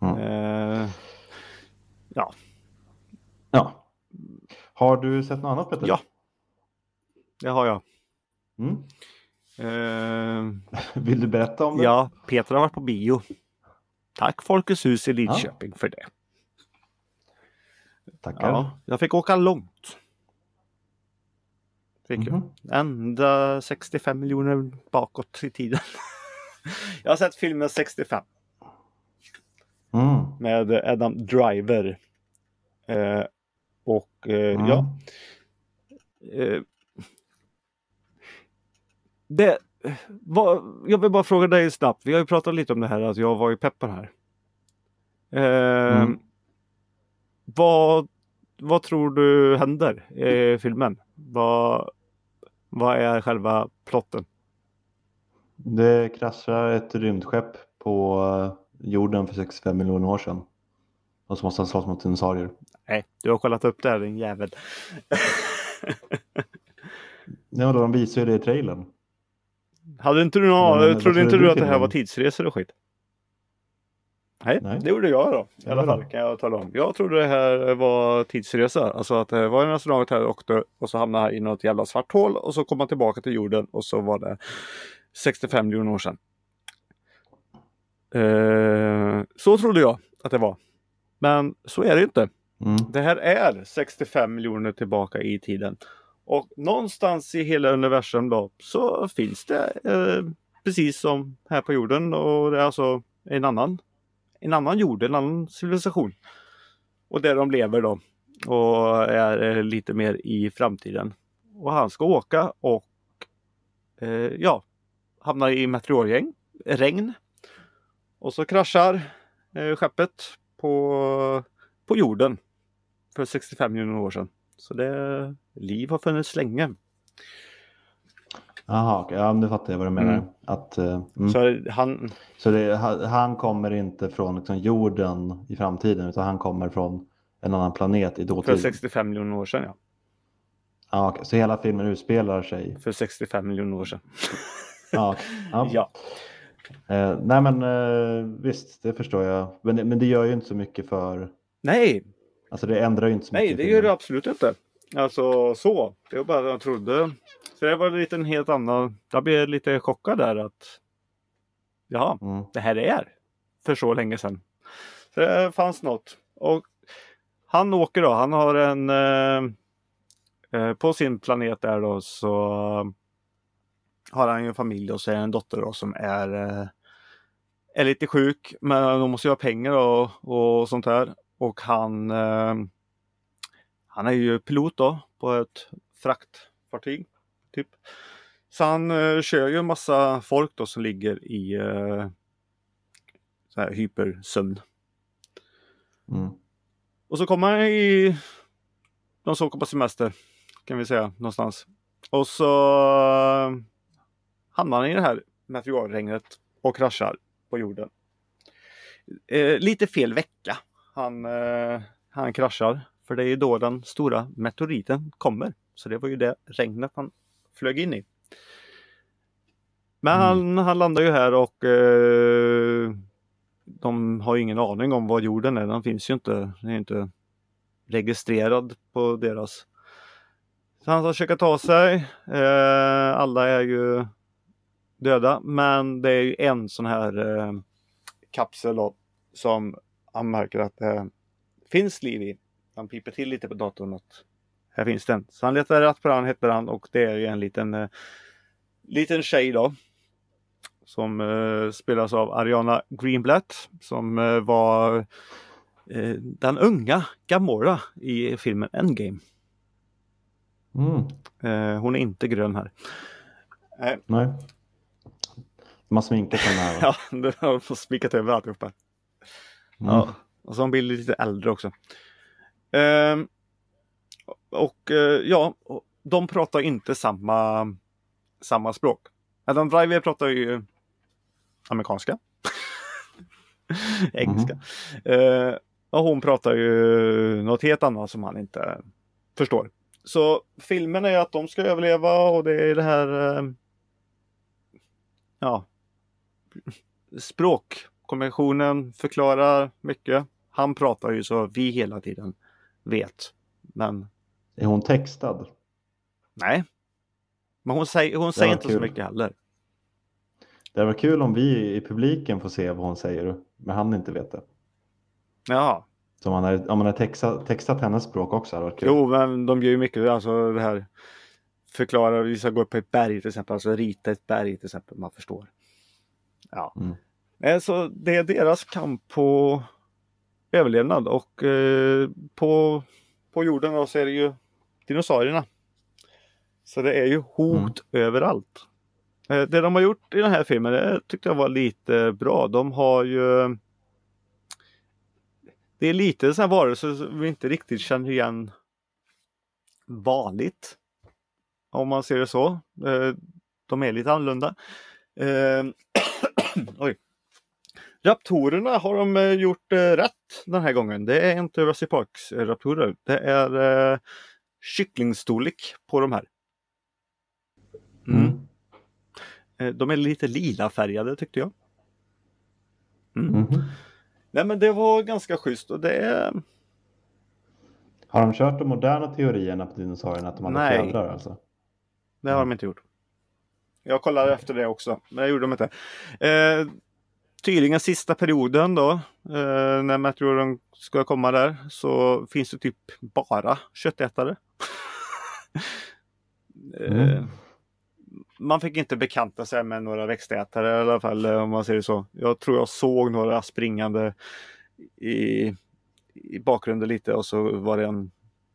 Mm. Eh, ja, Ja. Har du sett något annat Peter? Ja. det har jag. Mm. Eh, Vill du berätta om det? ja, Peter har varit på bio. Tack Folkets hus i Lidköping för det. Tackar. Ja, jag fick åka långt. Fick jag. Mhm. Ända 65 miljoner bakåt i tiden. jag har sett filmen 65 Mm. med Adam Driver. Eh, och eh, Mm. ja. Eh, det, jag vill bara fråga dig snabbt. Vi har ju pratat lite om det här att jag var ju pepp på det här. Eh, Mm. vad, vad tror du händer i filmen? Vad, vad är själva plotten? Det kraschar ett rymdskepp på eh, jorden för 65 miljoner år sedan. Och så måste han slåss mot dinosaurier. Nej, du har kollat upp det här din jävel. Ja, då de visar ju det i trailern. Hade inte du någon, Men, trodde inte du att det här var tidsresor och skit? Nej, Nej. det gjorde jag då. I alla fall kan jag tala om. Jag trodde det här var tidsresa. Alltså att det var en astronaut här och åkte och så hamnade han i något jävla svart hål och så kom han tillbaka till jorden och så var det 65 miljoner år sedan. Eh, så trodde jag att det var. Men så är det inte. Mm. Det här är 65 miljoner tillbaka i tiden. Och någonstans i hela universum då så finns det eh, precis som här på jorden och det är alltså en annan, en annan jord, en annan civilisation. Och där de lever då och är eh, lite mer i framtiden. Och han ska åka och eh, ja, hamnar i meteorregn, regn. Och så kraschar eh, skeppet på, på jorden för 65 miljoner år sedan. Så det, liv har funnits länge. Jaha, okej. ja, nu fattar jag vad du menar. Mm. Att, eh, mm. Så han, Så det, ha- han kommer inte från liksom, jorden i framtiden utan han kommer från en annan planet i för dåtid. 65 miljoner år sedan ja. Ja, okej. Så hela filmen utspelar sig? För 65 miljoner år sedan. Ja, okej. ja. Ja. Eh, nej men eh, visst, det förstår jag. Men, men det gör ju inte så mycket för... Nej, Alltså det ändrar ju inte så nej mycket. det i gör det absolut inte. Alltså så. Det var bara jag trodde. Så det var lite en helt annan. Jag blev lite chockad där att. Ja, Mm. det här är för så länge sedan. Så det fanns något. Och han åker då. Han har en eh, eh, på sin planet där då så har han ju en familj och så är det en dotter då som är eh, är lite sjuk men de måste ju ha pengar och, och sånt där. Och han eh, han är ju pilot då på ett fraktfartyg. Typ. Så han eh, kör ju en massa folk då som ligger i eh, så här hypersömn. Mm. Och så kommer han i... De som åker på semester. Kan vi säga någonstans. Och så... hamnar han i det här meteorregnet och kraschar på jorden. Eh, lite fel vecka han, eh, han kraschar. För det är ju då den stora meteoriten kommer. Så det var ju det regnet han flög in i. Men han, Mm. han landar ju här och eh, de har ingen aning om vad jorden är. Den finns ju inte. Den är inte registrerad på deras. Så han ska försöka ta sig. Eh, alla är ju döda. Men det är ju en sån här eh, kapsel då, som han märker att det finns liv i. Han piper till lite på datorn att här finns den. Så han letar rätt på den, heter han och det är ju en liten, eh, liten tjej då. Som eh, spelas av Ariana Greenblatt som eh, var eh, den unga Gamora i filmen Endgame. Mm. Eh, hon är inte grön här. Nej, Nej. De har sminkat va? ja, det har spikat över alltihopa. Mm. Ja, och så har hon blivit lite äldre också. Ehm, och eh, ja, de pratar inte samma, samma språk. Adam Driver pratar ju amerikanska. Engelska. Eh, och hon pratar ju något helt annat som han inte förstår. Så filmen är att de ska överleva och det är det här eh, ja språkkonventionen förklarar mycket. Han pratar ju så vi hela tiden vet. Men Är hon textad? nej. Men hon säger, hon säger inte så kul. mycket heller. Det var kul om vi i publiken får se vad hon säger, men han inte vet det. Ja, Så om man hade, om man hade textat, textat hennes språk också hade varit kul. jo men de gör ju mycket, alltså det här förklara, vi ska gå upp på ett berg till exempel, alltså rita ett berg till exempel, man förstår. Ja. Mm. Eh, Så det är deras kamp på överlevnad och eh, på, på jorden då så är det ju dinosaurierna. Så det är ju hot överallt. Eh, Det de har gjort i den här filmen det tyckte jag var lite bra. De har ju Det är lite så här varelser som vi inte riktigt känner igen vanligt. Om man ser det så. Eh, De är lite annorlunda. Eh, Oj. Raptorerna har de eh, gjort eh, rätt den här gången. Det är inte Jurassic Parks raptorer. Det är eh, kycklingstorlek på de här. Mm. Mm. Eh, De är lite lila färgade tyckte jag. Mm. Mhm. Nej men det var ganska schysst och det är Har de kört de moderna teorierna på dinosaurierna att de hade Nej. fjädrar alltså? Det har de inte gjort. Jag kollade efter det också, men det gjorde de inte. Eh, tydligen sista perioden då, eh, när meteoren ska komma där, så finns det typ bara köttätare. eh, Mm. Man fick inte bekanta sig med några växtätare i alla fall, eh, om man säger så. Jag tror jag såg några springande i, i bakgrunden lite och så var det en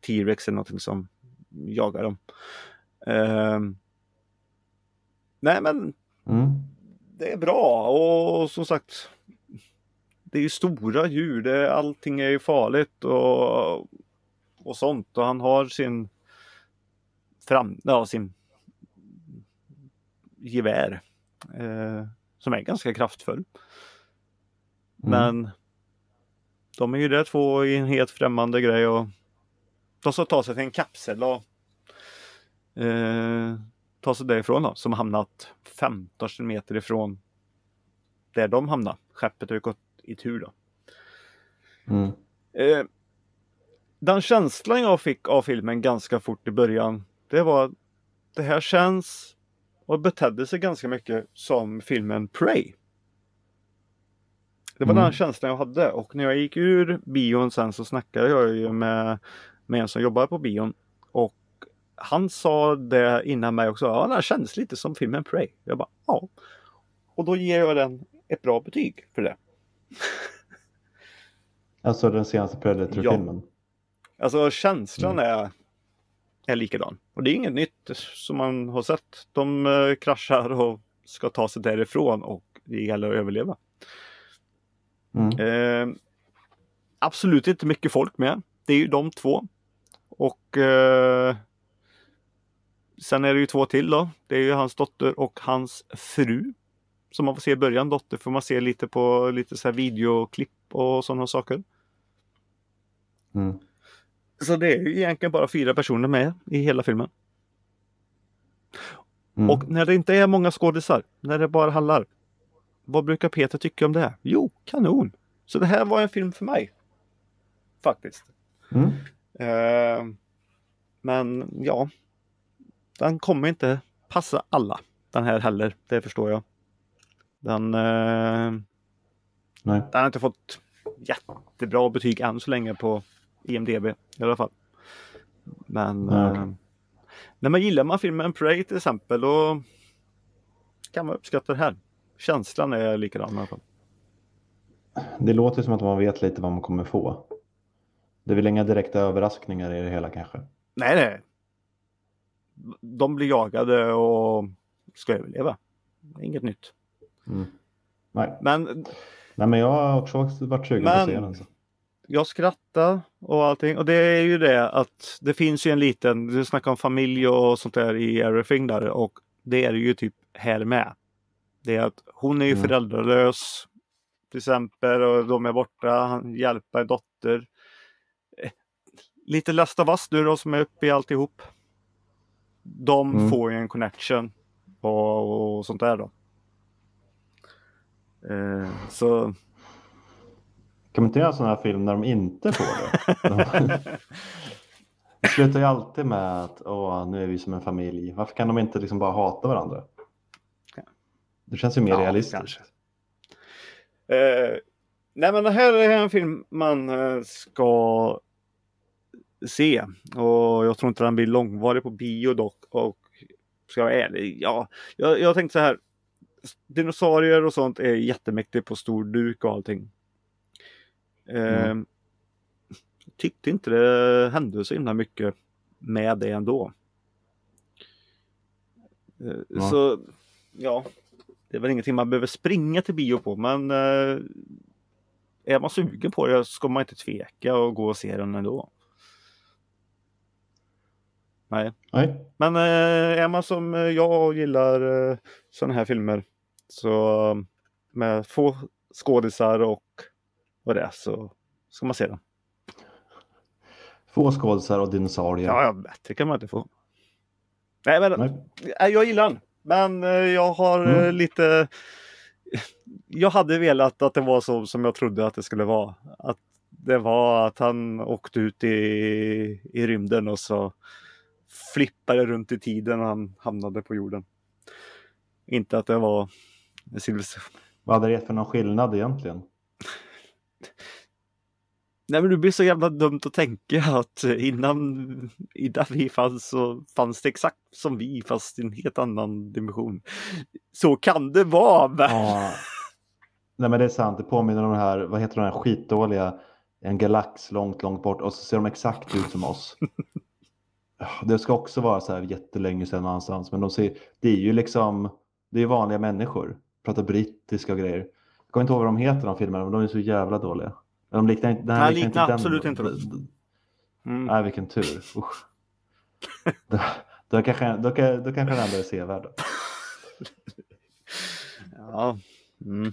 T-rex eller någonting som jagade dem. Ehm, nej men Mm. Det är bra och som sagt Det är ju stora djur, det, allting är ju farligt och, och sånt och han har sin fram, ja, sin gevär eh, som är ganska kraftfull. Mm. Men de är ju där två i en helt främmande grej och de ska ta sig till en kapsel och eh, ta sig därifrån då, som hamnat 15 kilometer ifrån där de hamnar. Skeppet har ju gått i tur då. Mm. Eh, den känslan jag fick av filmen ganska fort i början, det var att det här känns och betedde sig ganska mycket som filmen Prey. Det var Mm. den känslan jag hade och när jag gick ur bion sen så snackade jag ju med, med en som jobbar på bion han sa det innan mig också, ja den känns lite som filmen Prey. Jag bara, ja. Och då ger jag den ett bra betyg för det. Alltså den senaste Predator-filmen. Alltså känslan är, är likadan. Och det är inget nytt som man har sett. De eh, kraschar och ska ta sig därifrån och det gäller att överleva. Mm. Eh, absolut inte mycket folk med. Det är ju de två. Och eh, sen är det ju två till då. Det är ju hans dotter och hans fru. Som man får se i början. Dotter får man se lite på lite så här videoklipp och sådana saker. Mm. Så det är ju egentligen bara fyra personer med i hela filmen. Mm. Och när det inte är många skådisar, när det bara handlar. Vad brukar Peter tycka om det? Jo, kanon! Så det här var en film för mig. Faktiskt. Mm. Eh, men ja, den kommer inte passa alla den här heller. Det förstår jag. Den, eh, Nej. den har inte fått jättebra betyg än så länge på IMDB i alla fall. Men Nej, okej. eh, när man gillar man filmen Prey till exempel då kan man uppskatta det här. Känslan är likadan i alla fall. Det låter som att man vet lite vad man kommer få. Det är väl inga direkta överraskningar i det hela kanske. Nej, nej. De blir jagade och ska överleva. Inget nytt. Mm. Nej. Men Nej, men jag har också varit sugen på att se den. Så. jag skrattar och allting. Och det är ju det att det finns ju en liten, du snackar om familj och sånt där i Everything där och det är det ju typ här med. Det är att hon är ju Mm. föräldralös till exempel och de är borta, han hjälper dotter. Eh, Lite Last of Us nu då som är uppe i alltihop. De Mm. får ju en connection och, och sånt där då. Eh, så Kan man inte göra sån här film när de inte får det? Det slutar ju alltid med att Åh, nu är vi som en familj. Varför kan de inte liksom bara hata varandra? Det känns ju mer Ja, realistiskt. Eh, nej men det här är en film man eh, ska se. Och jag tror inte den blir långvarig på bio dock. Och ska jag vara ärlig, ja. Jag, jag tänkte så här. Dinosaurier och sånt är jättemäktigt på stor duk och allting. Eh, Mm. Tyckte inte det hände så himla mycket med det ändå. Eh, Ja. Så ja, det är väl ingenting man behöver springa till bio på men eh, är man sugen på det ska man inte tveka och gå och se den ändå. Nej, Nej. men eh, är man som jag och gillar eh, sådana här filmer så eh, med få skådisar och vad det är så ska man se den. Få skådisar och dinosaurier. Ja, ja, bättre kan man inte få. Nej, men Nej. Nej, jag gillar den. Men eh, jag har eh, Mm. lite... Jag hade velat att det var så som jag trodde att det skulle vara. Att det var att han åkte ut i, i rymden och så flippade runt i tiden och han hamnade på jorden. Inte att det var civilisation. Vad hade det gett för någon skillnad egentligen? Nej men det blir så jävla dumt att tänka att innan, innan vi fanns så fanns det exakt som vi fast i en helt annan dimension. Så kan det vara. men- Ja. Nej men det är sant, det påminner om det här, vad heter den här skitdåliga, en galax långt, långt bort och så ser de exakt ut som oss. Ja, Det ska också vara så här jättelänge sedan någonstans, men de ser, det är ju liksom, det är vanliga människor, pratar brittiska och grejer. Jag kommer inte ihåg vad de heter de filmerna, men de är så jävla dåliga. Men de liknar inte, den här Nej, liknar liknar inte absolut den. inte dem. Mm. Nej, vilken tur. Usch. då, då, kanske, då, då kanske den ändå är sevärd. Ja. Mm.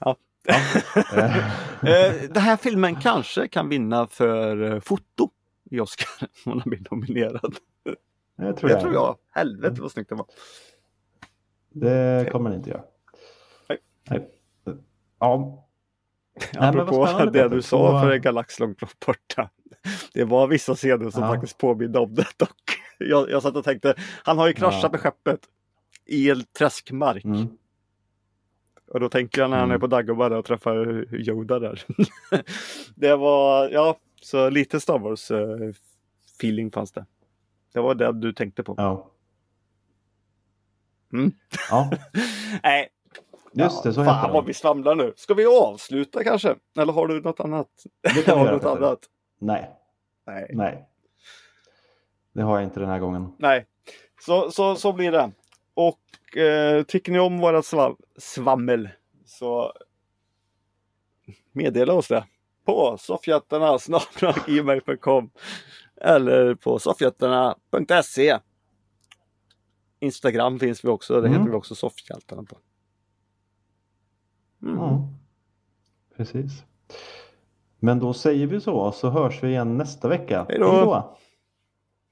Eh, Eh, Den här filmen kanske kan vinna för eh, foto i Oscar om den blir nominerad. Jag tror Det jag. tror jag. Helvete vad snyggt det var. Det kommer den inte göra. Nej. Nej. Ja. Nej, Apropå spännande, det Peter. du sa för en galax långt borta. Det var vissa scener som Ja. faktiskt påminde om det dock. Jag, jag satt och tänkte, han har ju kraschat Ja. med skeppet i en träskmark. Mm. Och då tänker jag när han Mm. är på Dagobah och träffar Yoda där. det var, ja, så lite Star Wars eh, fanns det. Det var det du tänkte på. Ja. Mm. ja, Nej, just det. Så fan heter vad vi svamlar nu. Ska vi avsluta kanske? Eller har du något annat? Det kan har du något annat? Nej, Nej. nej. Det har jag inte den här gången. Nej. Så, så, så blir det. Och eh, tycker ni om våra sva svammel så meddela oss det på soffjättarna gmail.com Eller på soffhjältarna.se. Instagram finns vi också. Det Mm. heter vi också Soffhjältarna på. Mm. Ja, precis. Men då säger vi så, så hörs vi igen nästa vecka. Hej då.